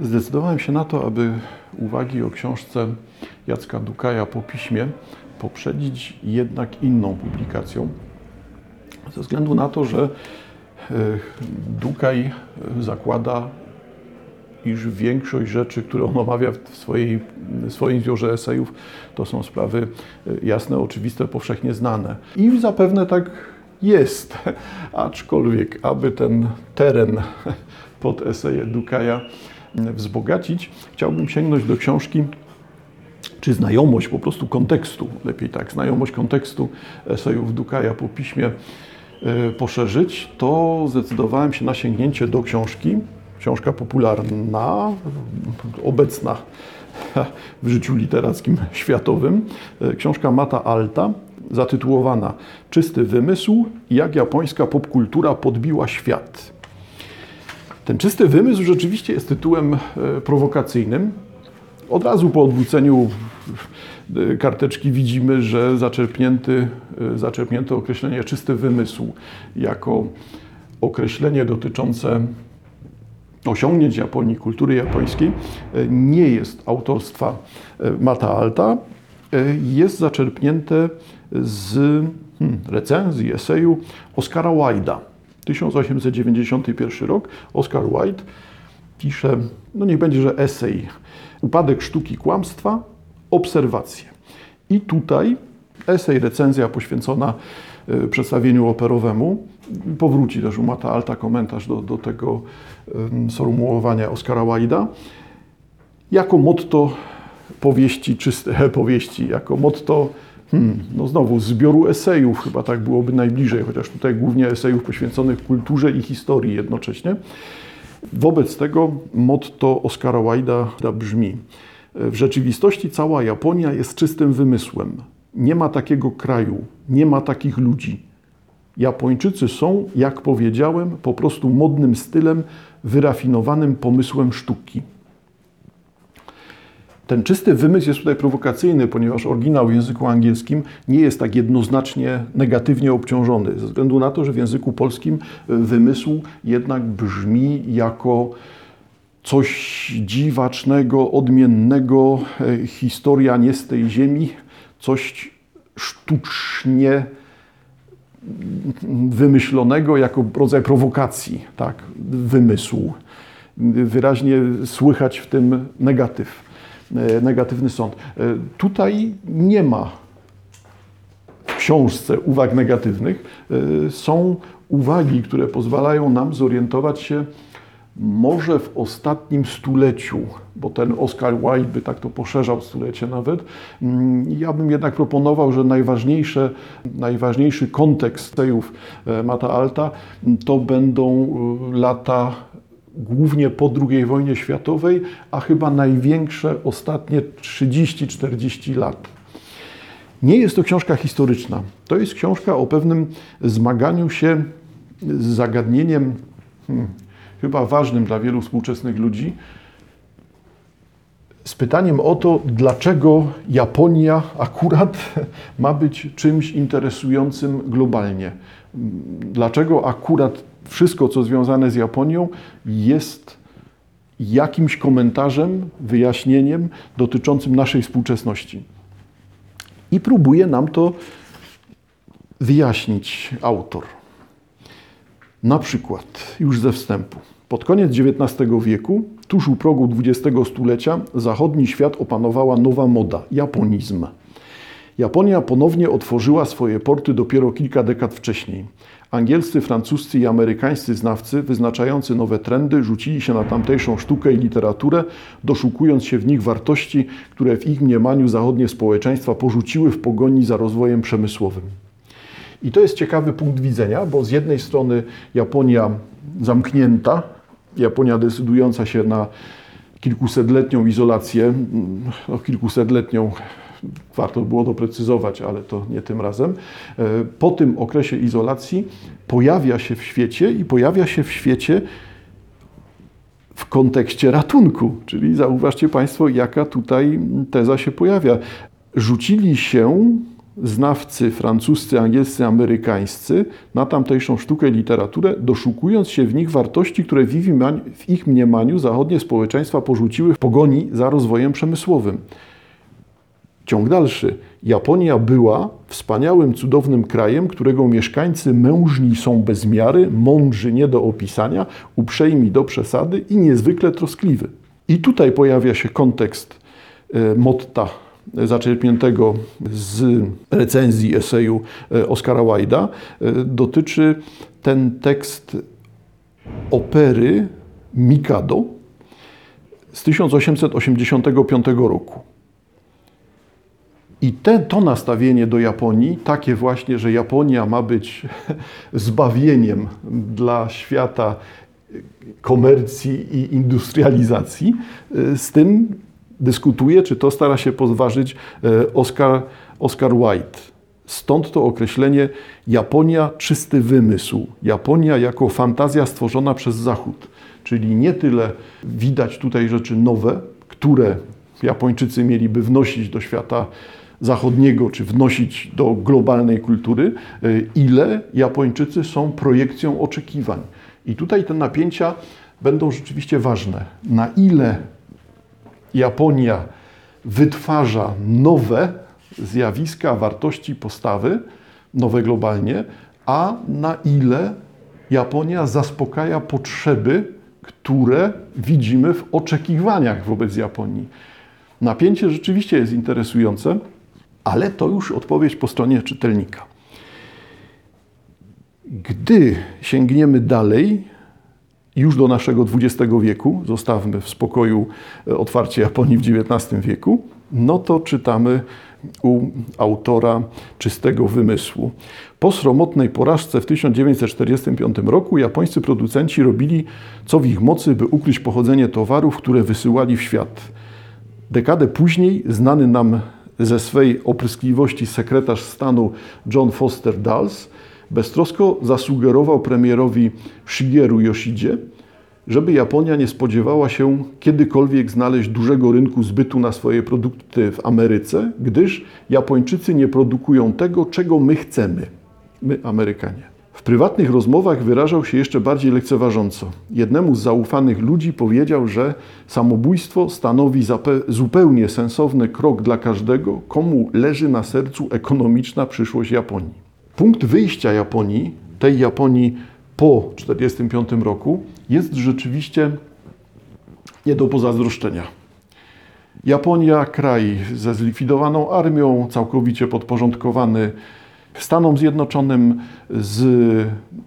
Zdecydowałem się na to, aby uwagi o książce Jacka Dukaja po piśmie poprzedzić jednak inną publikacją. Ze względu na to, że e, Dukaj zakłada, iż większość rzeczy, które on omawia w swojej, swoim zbiorze esejów, to są sprawy e, jasne, oczywiste, powszechnie znane. I zapewne tak jest, aczkolwiek, aby ten teren pod eseje Dukaja wzbogacić, chciałbym sięgnąć do książki czy znajomość po prostu kontekstu, lepiej tak, znajomość kontekstu esejów Dukaja po piśmie e, poszerzyć, to zdecydowałem się na sięgnięcie do książki, książka popularna, obecna w życiu literackim światowym, e, książka Mata Alta, zatytułowana Czysty wymysł, jak japońska popkultura podbiła świat. Ten czysty wymysł rzeczywiście jest tytułem e, prowokacyjnym. Od razu po odwróceniu e, karteczki widzimy, że zaczerpnięty, e, zaczerpnięto określenie czysty wymysł jako określenie dotyczące osiągnięć Japonii, kultury japońskiej, nie jest autorstwa Mata Alta, jest zaczerpnięte z hmm, recenzji, eseju Oscara Wilda. 1891 rok, Oscar Wilde pisze, no niech będzie, że esej Upadek sztuki kłamstwa, obserwacje. I tutaj esej, recenzja poświęcona e, przedstawieniu operowemu. Powróci też u Mata Alta komentarz do, do tego sformułowania Oscara Wilda. Jako motto powieści, czyste powieści, jako motto Hmm, no znowu, zbioru esejów chyba tak byłoby najbliżej, chociaż tutaj głównie esejów poświęconych kulturze i historii jednocześnie. Wobec tego motto Oscara Wilda brzmi: W rzeczywistości cała Japonia jest czystym wymysłem. Nie ma takiego kraju, nie ma takich ludzi. Japończycy są, jak powiedziałem, po prostu modnym stylem, wyrafinowanym pomysłem sztuki. Ten czysty wymysł jest tutaj prowokacyjny, ponieważ oryginał w języku angielskim nie jest tak jednoznacznie negatywnie obciążony, ze względu na to, że w języku polskim wymysł jednak brzmi jako coś dziwacznego, odmiennego, e, historia nie z tej ziemi, coś sztucznie wymyślonego jako rodzaj prowokacji, tak, wymysł. Wyraźnie słychać w tym negatyw. E, negatywny sąd. E, tutaj nie ma w książce uwag negatywnych. E, są uwagi, które pozwalają nam zorientować się może w ostatnim stuleciu, bo ten Oscar Wilde by tak to poszerzał stulecie nawet, mm, ja bym jednak proponował, że najważniejsze, najważniejszy kontekst tejów Mata Alta to będą lata głównie po II wojnie światowej, a chyba największe ostatnie 30-40 lat. Nie jest to książka historyczna. To jest książka o pewnym zmaganiu się z zagadnieniem, hmm, chyba ważnym dla wielu współczesnych ludzi, z pytaniem o to, dlaczego Japonia akurat ma być czymś interesującym globalnie. Dlaczego akurat wszystko, co związane z Japonią, jest jakimś komentarzem, wyjaśnieniem dotyczącym naszej współczesności. I próbuje nam to wyjaśnić autor. Na przykład, już ze wstępu. Pod koniec XIX wieku, tuż u progu XX stulecia, zachodni świat opanowała nowa moda japonizm. Japonia ponownie otworzyła swoje porty dopiero kilka dekad wcześniej. Angielscy, francuscy i amerykańscy znawcy, wyznaczający nowe trendy, rzucili się na tamtejszą sztukę i literaturę, doszukując się w nich wartości, które w ich mniemaniu zachodnie społeczeństwa porzuciły w pogoni za rozwojem przemysłowym. I to jest ciekawy punkt widzenia, bo z jednej strony Japonia zamknięta, Japonia decydująca się na kilkusetletnią izolację, no kilkusetletnią warto było doprecyzować, ale to nie tym razem. E, po tym okresie izolacji pojawia się w świecie i pojawia się w świecie w kontekście ratunku. Czyli zauważcie Państwo, jaka tutaj teza się pojawia. Rzucili się znawcy francuscy, angielscy, amerykańscy na tamtejszą sztukę i literaturę, doszukując się w nich wartości, które w ich mniemaniu zachodnie społeczeństwa porzuciły w pogoni za rozwojem przemysłowym. Ciąg dalszy. Japonia była wspaniałym, cudownym krajem, którego mieszkańcy mężni są bez miary, mądrzy nie do opisania, uprzejmi do przesady i niezwykle troskliwy. I tutaj pojawia się kontekst e, motta zaczerpniętego z recenzji eseju e, Oskara Wilda. E, dotyczy ten tekst opery Mikado z 1885 roku. Te, to nastawienie do Japonii, takie właśnie, że Japonia ma być zbawieniem dla świata komercji i industrializacji, e, z tym dyskutuje, czy to stara się podważyć e, Oscar, Oscar White. Stąd to określenie Japonia czysty wymysł, Japonia jako fantazja stworzona przez Zachód. Czyli nie tyle widać tutaj rzeczy nowe, które Japończycy mieliby wnosić do świata zachodniego, czy wnosić do globalnej kultury, e, ile Japończycy są projekcją oczekiwań. I tutaj te napięcia będą rzeczywiście ważne. Na ile Japonia wytwarza nowe zjawiska, wartości, postawy, nowe globalnie, a na ile Japonia zaspokaja potrzeby, które widzimy w oczekiwaniach wobec Japonii. Napięcie rzeczywiście jest interesujące, ale to już odpowiedź po stronie czytelnika. Gdy sięgniemy dalej, już do naszego XX wieku, zostawmy w spokoju e, otwarcie Japonii w XIX wieku, no to czytamy u autora czystego wymysłu. Po sromotnej porażce w 1945 roku japońscy producenci robili co w ich mocy, by ukryć pochodzenie towarów, które wysyłali w świat. Dekadę później znany nam ze swej opryskliwości sekretarz stanu John Foster Dulles beztrosko zasugerował premierowi Shigeru Yoshidzie, żeby Japonia nie spodziewała się kiedykolwiek znaleźć dużego rynku zbytu na swoje produkty w Ameryce, gdyż Japończycy nie produkują tego, czego my chcemy, my Amerykanie. W prywatnych rozmowach wyrażał się jeszcze bardziej lekceważąco. Jednemu z zaufanych ludzi powiedział, że samobójstwo stanowi zupełnie sensowny krok dla każdego, komu leży na sercu ekonomiczna przyszłość Japonii. Punkt wyjścia Japonii, tej Japonii po 1945 roku, jest rzeczywiście nie do pozazdroszczenia. Japonia, kraj ze zlikwidowaną armią, całkowicie podporządkowany Stanom Zjednoczonym z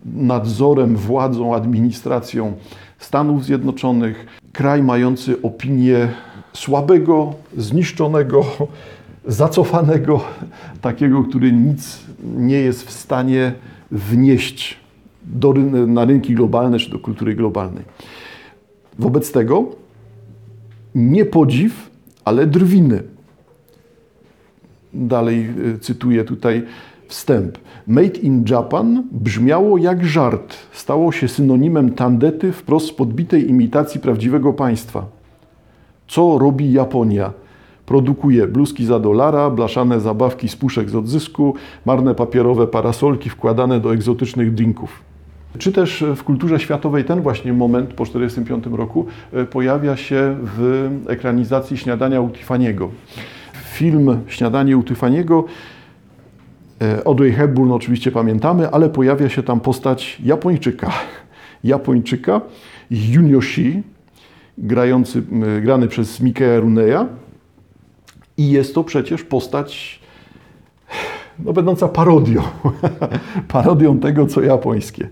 nadzorem, władzą, administracją Stanów Zjednoczonych, kraj mający opinię słabego, zniszczonego, zacofanego, takiego, który nic nie jest w stanie wnieść do, na rynki globalne czy do kultury globalnej. Wobec tego nie podziw, ale drwiny. Dalej y, cytuję tutaj wstęp. Made in Japan brzmiało jak żart, stało się synonimem tandety wprost podbitej imitacji prawdziwego państwa. Co robi Japonia? Produkuje bluzki za dolara, blaszane zabawki z puszek z odzysku, marne papierowe parasolki wkładane do egzotycznych drinków. Czy też w kulturze światowej ten właśnie moment po 1945 roku e, pojawia się w ekranizacji Śniadania u Tiffany'ego. Film Śniadanie u Tiffany'ego Audrey Hepburn oczywiście pamiętamy, ale pojawia się tam postać Japończyka. Japończyka Junioshi, grający, grany przez Mikeya Runeya. I jest to przecież postać no, będąca parodią, parodią tego, co japońskie.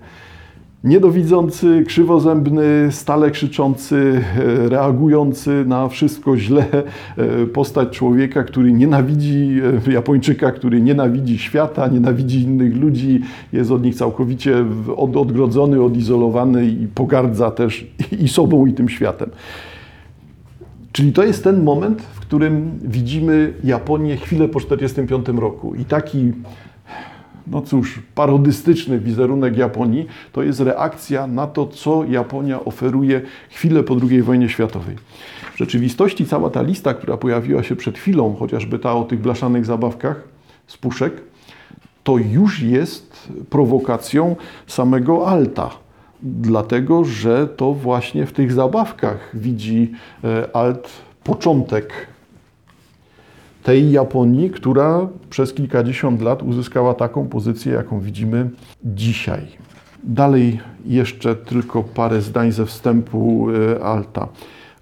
Niedowidzący, krzywozębny, stale krzyczący, e, reagujący na wszystko źle, e, postać człowieka, który nienawidzi e, Japończyka, który nienawidzi świata, nienawidzi innych ludzi, jest od nich całkowicie odgrodzony, odizolowany i pogardza też i sobą, i tym światem. Czyli to jest ten moment, w którym widzimy Japonię chwilę po 1945 roku. I taki no cóż, parodystyczny wizerunek Japonii, to jest reakcja na to, co Japonia oferuje chwilę po II wojnie światowej. W rzeczywistości cała ta lista, która pojawiła się przed chwilą, chociażby ta o tych blaszanych zabawkach, z puszek, to już jest prowokacją samego Alta. Dlatego, że to właśnie w tych zabawkach widzi e, Alt początek tej Japonii, która przez kilkadziesiąt lat uzyskała taką pozycję, jaką widzimy dzisiaj. Dalej jeszcze tylko parę zdań ze wstępu e, Alta.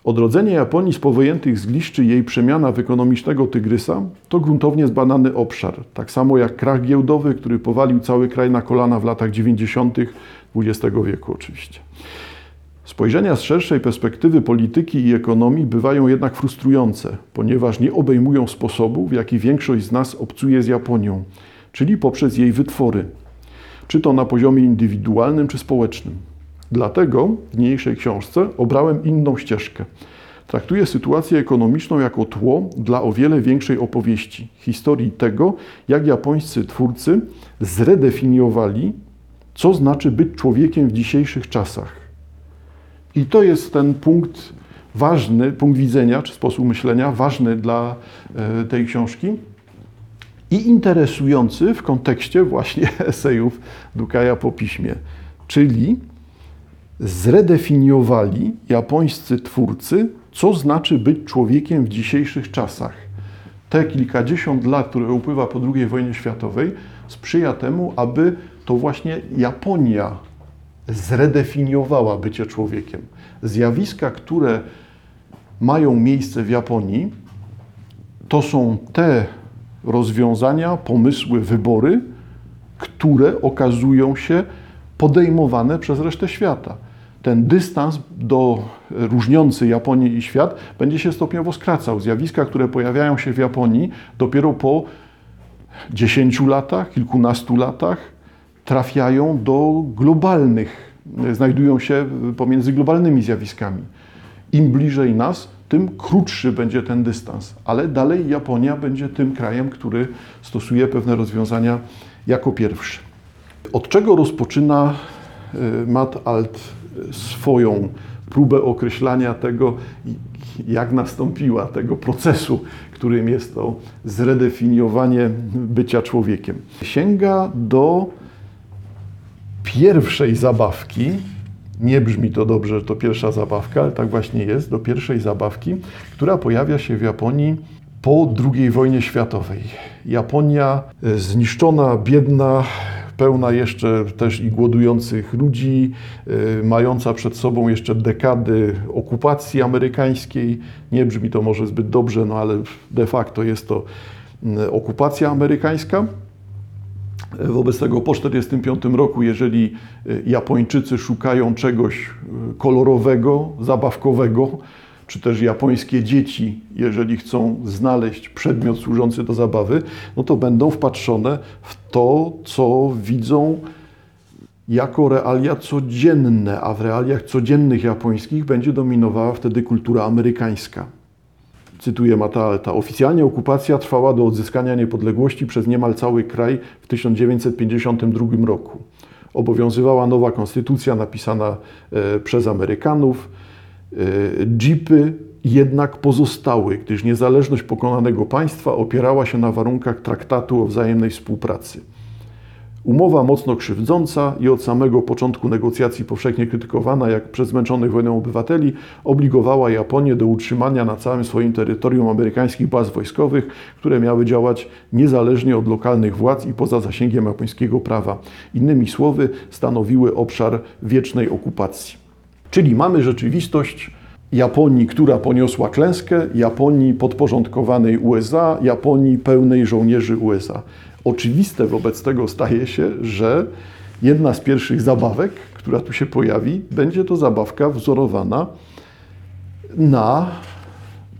Odrodzenie Japonii z powojętych zgliszczy jej przemiana w ekonomicznego tygrysa to gruntownie zbadany obszar. Tak samo jak krach giełdowy, który powalił cały kraj na kolana w latach 90. XX wieku oczywiście. Spojrzenia z szerszej perspektywy polityki i ekonomii bywają jednak frustrujące, ponieważ nie obejmują sposobu, w jaki większość z nas obcuje z Japonią, czyli poprzez jej wytwory, czy to na poziomie indywidualnym czy społecznym. Dlatego w niniejszej książce obrałem inną ścieżkę. Traktuję sytuację ekonomiczną jako tło dla o wiele większej opowieści, historii tego, jak japońscy twórcy zredefiniowali, co znaczy być człowiekiem w dzisiejszych czasach. I to jest ten punkt ważny, punkt widzenia czy sposób myślenia ważny dla e, tej książki i interesujący w kontekście właśnie esejów Dukaja po piśmie, czyli zredefiniowali japońscy twórcy, co znaczy być człowiekiem w dzisiejszych czasach. Te kilkadziesiąt lat, które upływa po II wojnie światowej, sprzyja temu, aby to właśnie Japonia zredefiniowała bycie człowiekiem. Zjawiska, które mają miejsce w Japonii, to są te rozwiązania, pomysły, wybory, które okazują się podejmowane przez resztę świata. Ten dystans do różniący Japonię i świat będzie się stopniowo skracał. Zjawiska, które pojawiają się w Japonii dopiero po 10 latach, kilkunastu latach trafiają do globalnych, znajdują się pomiędzy globalnymi zjawiskami. Im bliżej nas, tym krótszy będzie ten dystans, ale dalej Japonia będzie tym krajem, który stosuje pewne rozwiązania jako pierwszy. Od czego rozpoczyna y, Matt Alt swoją próbę określania tego, jak nastąpiła tego procesu, którym jest to zredefiniowanie bycia człowiekiem. Sięga do pierwszej zabawki, nie brzmi to dobrze, że to pierwsza zabawka, ale tak właśnie jest, do pierwszej zabawki, która pojawia się w Japonii po II wojnie światowej. Japonia e, zniszczona, biedna, pełna jeszcze też i głodujących ludzi, e, mająca przed sobą jeszcze dekady okupacji amerykańskiej. Nie brzmi to może zbyt dobrze, no ale de facto jest to okupacja amerykańska. Wobec tego po 1945 roku, jeżeli e, Japończycy szukają czegoś e, kolorowego, zabawkowego, czy też japońskie dzieci, jeżeli chcą znaleźć przedmiot służący do zabawy, no to będą wpatrzone w to, co widzą jako realia codzienne, a w realiach codziennych japońskich będzie dominowała wtedy kultura amerykańska. Cytuję Mata Oficjalnie okupacja trwała do odzyskania niepodległości przez niemal cały kraj w 1952 roku. Obowiązywała nowa konstytucja napisana e, przez Amerykanów. E, jeepy jednak pozostały, gdyż niezależność pokonanego państwa opierała się na warunkach traktatu o wzajemnej współpracy. Umowa mocno krzywdząca i od samego początku negocjacji powszechnie krytykowana jak przez zmęczonych wojną obywateli, obligowała Japonię do utrzymania na całym swoim terytorium amerykańskich baz wojskowych, które miały działać niezależnie od lokalnych władz i poza zasięgiem japońskiego prawa. Innymi słowy, stanowiły obszar wiecznej okupacji. Czyli mamy rzeczywistość Japonii, która poniosła klęskę, Japonii podporządkowanej USA, Japonii pełnej żołnierzy USA. Oczywiste wobec tego staje się, że jedna z pierwszych zabawek, która tu się pojawi, będzie to zabawka wzorowana na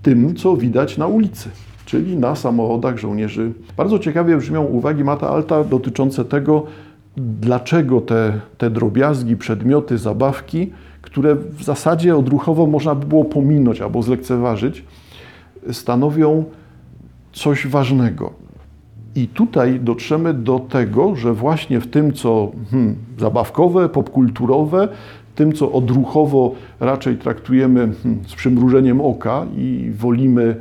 tym, co widać na ulicy, czyli na samochodach żołnierzy. Bardzo ciekawie brzmią uwagi Mata Alta dotyczące tego, dlaczego te, te drobiazgi, przedmioty, zabawki, które w zasadzie odruchowo można by było pominąć albo zlekceważyć, stanowią coś ważnego. I tutaj dotrzemy do tego, że właśnie w tym, co hmm, zabawkowe, popkulturowe, tym, co odruchowo raczej traktujemy hmm, z przymrużeniem oka i wolimy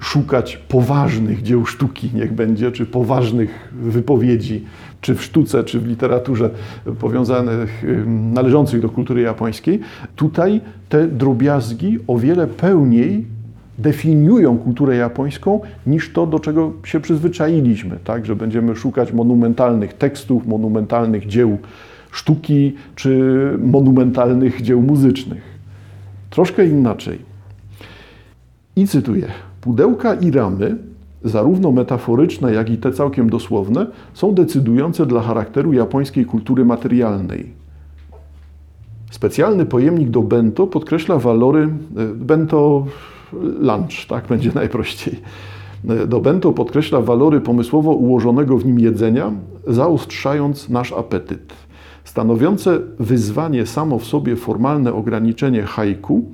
szukać poważnych dzieł sztuki, niech będzie, czy poważnych wypowiedzi, czy w sztuce, czy w literaturze powiązanych, należących do kultury japońskiej. Tutaj te drobiazgi o wiele pełniej definiują kulturę japońską niż to, do czego się przyzwyczailiśmy, tak? że będziemy szukać monumentalnych tekstów, monumentalnych dzieł sztuki czy monumentalnych dzieł muzycznych. Troszkę inaczej. I cytuję: Pudełka i ramy, zarówno metaforyczne, jak i te całkiem dosłowne, są decydujące dla charakteru japońskiej kultury materialnej. Specjalny pojemnik do bento podkreśla walory e, bento lunch, tak będzie najprościej. E, do bento podkreśla walory pomysłowo ułożonego w nim jedzenia, zaostrzając nasz apetyt. Stanowiące wyzwanie samo w sobie formalne ograniczenie haiku,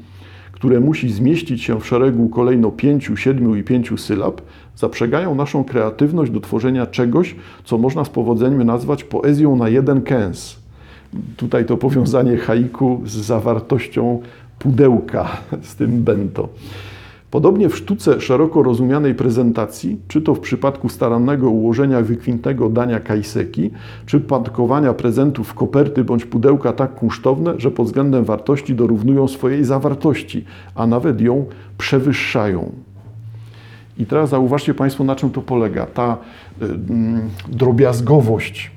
które musi zmieścić się w szeregu kolejno pięciu, siedmiu i pięciu sylab, zaprzegają naszą kreatywność do tworzenia czegoś, co można z powodzeniem nazwać poezją na jeden kęs. Tutaj to powiązanie haiku z zawartością pudełka, z tym bento. Podobnie w sztuce szeroko rozumianej prezentacji, czy to w przypadku starannego ułożenia wykwintnego dania kajseki, czy pakowania prezentów w koperty bądź pudełka tak kunsztowne, że pod względem wartości dorównują swojej zawartości, a nawet ją przewyższają. I teraz zauważcie Państwo, na czym to polega. Ta y, y, drobiazgowość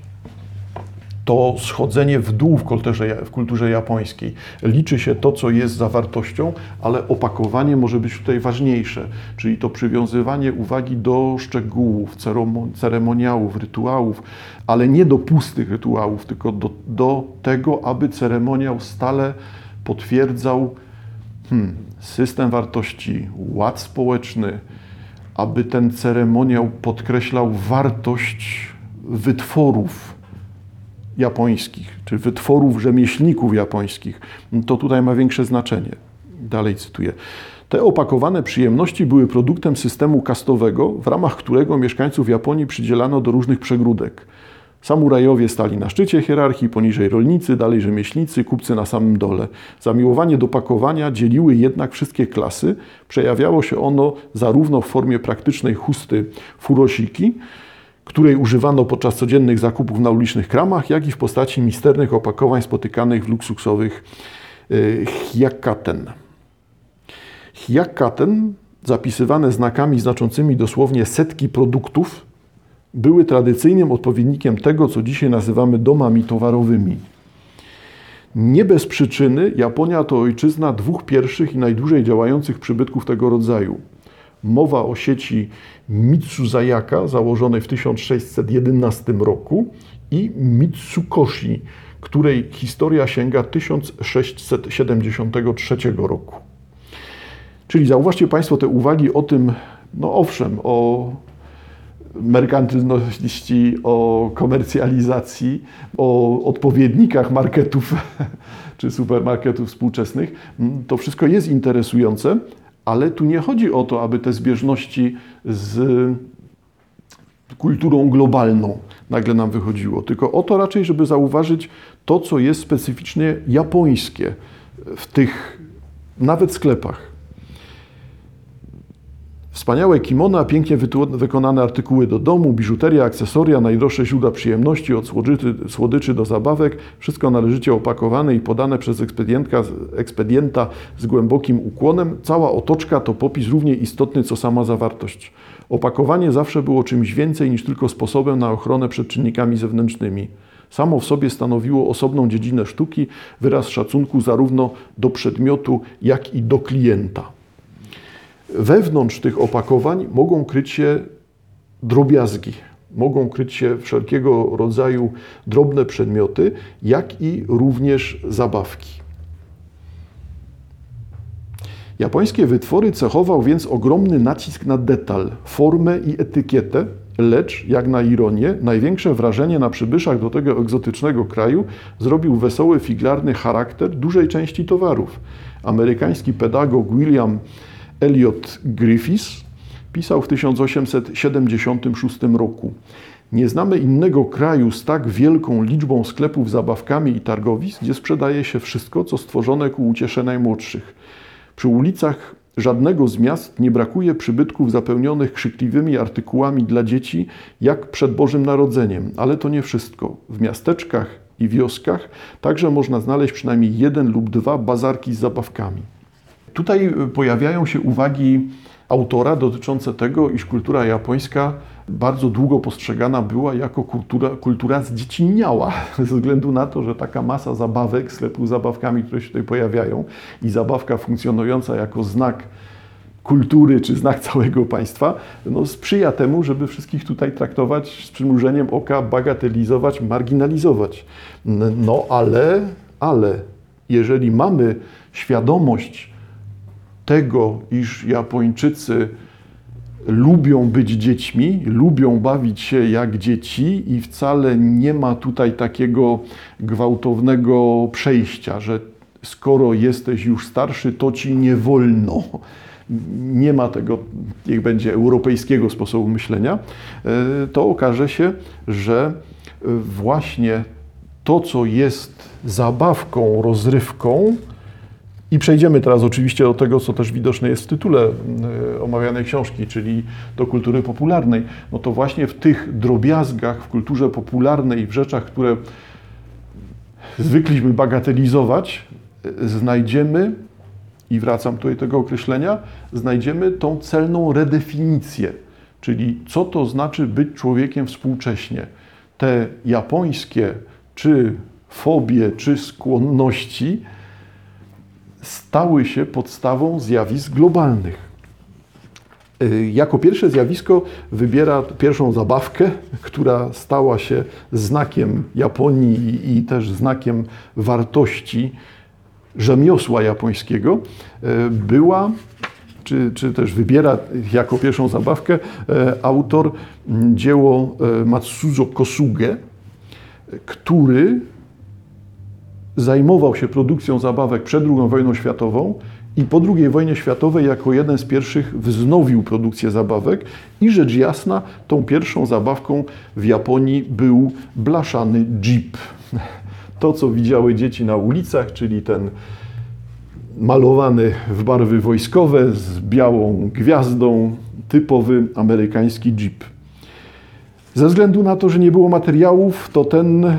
to schodzenie w dół w kulturze, w kulturze japońskiej. Liczy się to, co jest zawartością, ale opakowanie może być tutaj ważniejsze, czyli to przywiązywanie uwagi do szczegółów, ceremoniałów, rytuałów, ale nie do pustych rytuałów, tylko do, do tego, aby ceremoniał stale potwierdzał hmm, system wartości, ład społeczny, aby ten ceremoniał podkreślał wartość wytworów japońskich, czy wytworów rzemieślników japońskich, to tutaj ma większe znaczenie. Dalej cytuję. Te opakowane przyjemności były produktem systemu kastowego, w ramach którego mieszkańców Japonii przydzielano do różnych przegródek. Samurajowie stali na szczycie hierarchii, poniżej rolnicy, dalej rzemieślnicy, kupcy na samym dole. Zamiłowanie do pakowania dzieliły jednak wszystkie klasy. Przejawiało się ono zarówno w formie praktycznej chusty furoshiki, której używano podczas codziennych zakupów na ulicznych kramach, jak i w postaci misternych opakowań spotykanych w luksusowych y, hiakaten. Hiakaten, zapisywane znakami znaczącymi dosłownie setki produktów, były tradycyjnym odpowiednikiem tego, co dzisiaj nazywamy domami towarowymi. Nie bez przyczyny Japonia to ojczyzna dwóch pierwszych i najdłużej działających przybytków tego rodzaju. Mowa o sieci Mitsuzayaka, założonej w 1611 roku i Mitsukoshi, której historia sięga 1673 roku. Czyli zauważcie Państwo te uwagi o tym, no owszem, o merkantylności, o komercjalizacji, o odpowiednikach marketów czy supermarketów współczesnych. To wszystko jest interesujące, ale tu nie chodzi o to, aby te zbieżności z kulturą globalną nagle nam wychodziło, tylko o to raczej, żeby zauważyć to, co jest specyficznie japońskie w tych nawet sklepach. Wspaniałe kimona, pięknie wykonane artykuły do domu, biżuteria, akcesoria, najdroższe źródła przyjemności, od słodyczy, słodyczy do zabawek, wszystko należycie opakowane i podane przez ekspedienta z głębokim ukłonem. Cała otoczka to popis równie istotny, co sama zawartość. Opakowanie zawsze było czymś więcej niż tylko sposobem na ochronę przed czynnikami zewnętrznymi. Samo w sobie stanowiło osobną dziedzinę sztuki, wyraz szacunku zarówno do przedmiotu, jak i do klienta. Wewnątrz tych opakowań mogą kryć się drobiazgi, mogą kryć się wszelkiego rodzaju drobne przedmioty, jak i również zabawki. Japońskie wytwory cechował więc ogromny nacisk na detal, formę i etykietę, lecz, jak na ironię, największe wrażenie na przybyszach do tego egzotycznego kraju zrobił wesoły figlarny charakter dużej części towarów. Amerykański pedagog William Elliot Griffiths pisał w 1876 roku. Nie znamy innego kraju z tak wielką liczbą sklepów zabawkami i targowisk, gdzie sprzedaje się wszystko, co stworzone ku uciesze najmłodszych. Przy ulicach żadnego z miast nie brakuje przybytków zapełnionych krzykliwymi artykułami dla dzieci, jak przed Bożym Narodzeniem. Ale to nie wszystko. W miasteczkach i wioskach także można znaleźć przynajmniej jeden lub dwa bazarki z zabawkami. Tutaj pojawiają się uwagi autora dotyczące tego, iż kultura japońska bardzo długo postrzegana była jako kultura, kultura zdziecinniała, ze względu na to, że taka masa zabawek, sklepów zabawkami, które się tutaj pojawiają i zabawka funkcjonująca jako znak kultury czy znak całego państwa, no, sprzyja temu, żeby wszystkich tutaj traktować z przymrużeniem oka, bagatelizować, marginalizować. No ale, ale jeżeli mamy świadomość tego, iż Japończycy lubią być dziećmi, lubią bawić się jak dzieci i wcale nie ma tutaj takiego gwałtownego przejścia, że skoro jesteś już starszy, to ci nie wolno. Nie ma tego, niech będzie europejskiego sposobu myślenia, e, to okaże się, że właśnie to, co jest zabawką, rozrywką, i przejdziemy teraz oczywiście do tego, co też widoczne jest w tytule e, omawianej książki, czyli do kultury popularnej. No to właśnie w tych drobiazgach, w kulturze popularnej, w rzeczach, które zwykliśmy bagatelizować, e, znajdziemy, i wracam tutaj do tego określenia, znajdziemy tą celną redefinicję, czyli co to znaczy być człowiekiem współcześnie. Te japońskie, czy fobie, czy skłonności, stały się podstawą zjawisk globalnych. Y, jako pierwsze zjawisko wybiera pierwszą zabawkę, która stała się znakiem Japonii i też znakiem wartości rzemiosła japońskiego. Y, była, czy, czy też wybiera jako pierwszą zabawkę y, autor dzieło Matsuzo Kosuge, który zajmował się produkcją zabawek przed II wojną światową i po II wojnie światowej jako jeden z pierwszych wznowił produkcję zabawek i rzecz jasna tą pierwszą zabawką w Japonii był blaszany jeep. To, co widziały dzieci na ulicach, czyli ten malowany w barwy wojskowe z białą gwiazdą, typowy amerykański jeep. Ze względu na to, że nie było materiałów, to ten y,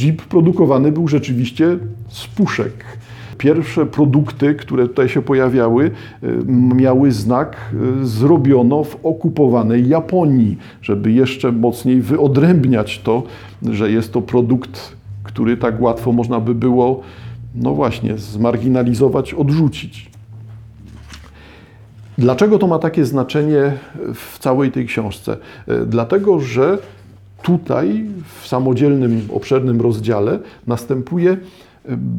Jeep produkowany był rzeczywiście z puszek. Pierwsze produkty, które tutaj się pojawiały, y, miały znak y, zrobiono w okupowanej Japonii, żeby jeszcze mocniej wyodrębniać to, że jest to produkt, który tak łatwo można by było, no właśnie, zmarginalizować, odrzucić. Dlaczego to ma takie znaczenie w całej tej książce? E, dlatego, że tutaj w samodzielnym, obszernym rozdziale następuje e,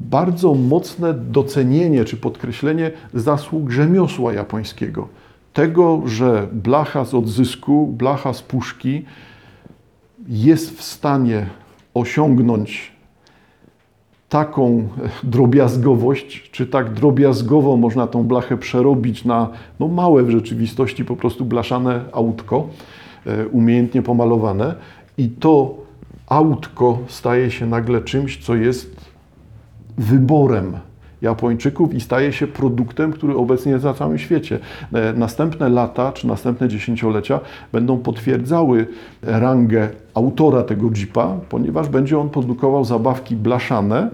bardzo mocne docenienie czy podkreślenie zasług rzemiosła japońskiego. Tego, że blacha z odzysku, blacha z puszki jest w stanie osiągnąć taką drobiazgowość, czy tak drobiazgowo można tą blachę przerobić na no, małe w rzeczywistości po prostu blaszane autko, e, umiejętnie pomalowane. I to autko staje się nagle czymś, co jest wyborem Japończyków i staje się produktem, który obecnie jest na całym świecie. E, następne lata czy następne dziesięciolecia będą potwierdzały rangę autora tego Jeepa, ponieważ będzie on produkował zabawki blaszane,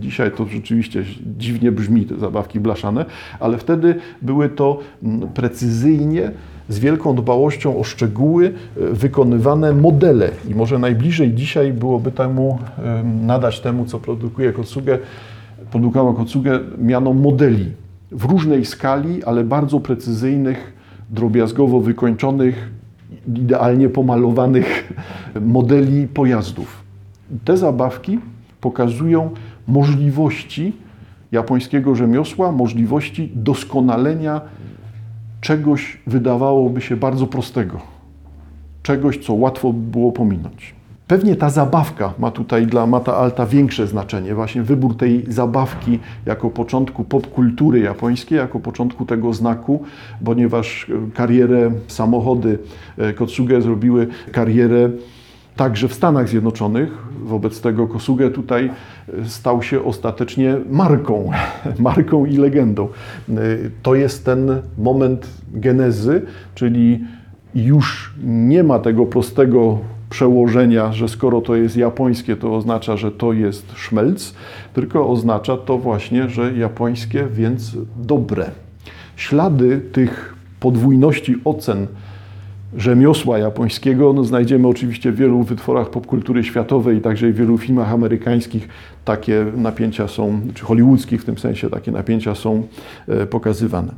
Dzisiaj to rzeczywiście dziwnie brzmi, te zabawki blaszane, ale wtedy były to mm, precyzyjnie, z wielką dbałością o szczegóły e, wykonywane modele. I może najbliżej dzisiaj byłoby temu nadać temu, co produkuje Kotsuge, produkował Kotsuge miano modeli w różnej skali, ale bardzo precyzyjnych, drobiazgowo wykończonych, idealnie pomalowanych modeli pojazdów. Te zabawki pokazują możliwości japońskiego rzemiosła, możliwości doskonalenia czegoś wydawałoby się bardzo prostego, czegoś, co łatwo było pominąć. Pewnie ta zabawka ma tutaj dla Mata Alta większe znaczenie. Właśnie wybór tej zabawki jako początku popkultury japońskiej, jako początku tego znaku, ponieważ karierę samochody e, Kotsuge zrobiły karierę także w Stanach Zjednoczonych. Wobec tego Kosuge tutaj e, stał się ostatecznie marką, marką i legendą. E, To jest ten moment genezy, czyli już nie ma tego prostego przełożenia, że skoro to jest japońskie, to oznacza, że to jest szmelc, tylko oznacza to właśnie, że japońskie, więc dobre. Ślady tych podwójności ocen rzemiosła japońskiego no, znajdziemy oczywiście w wielu wytworach popkultury światowej, także i w wielu filmach amerykańskich. Takie napięcia są, czy hollywoodzkich w tym sensie, takie napięcia są e, pokazywane.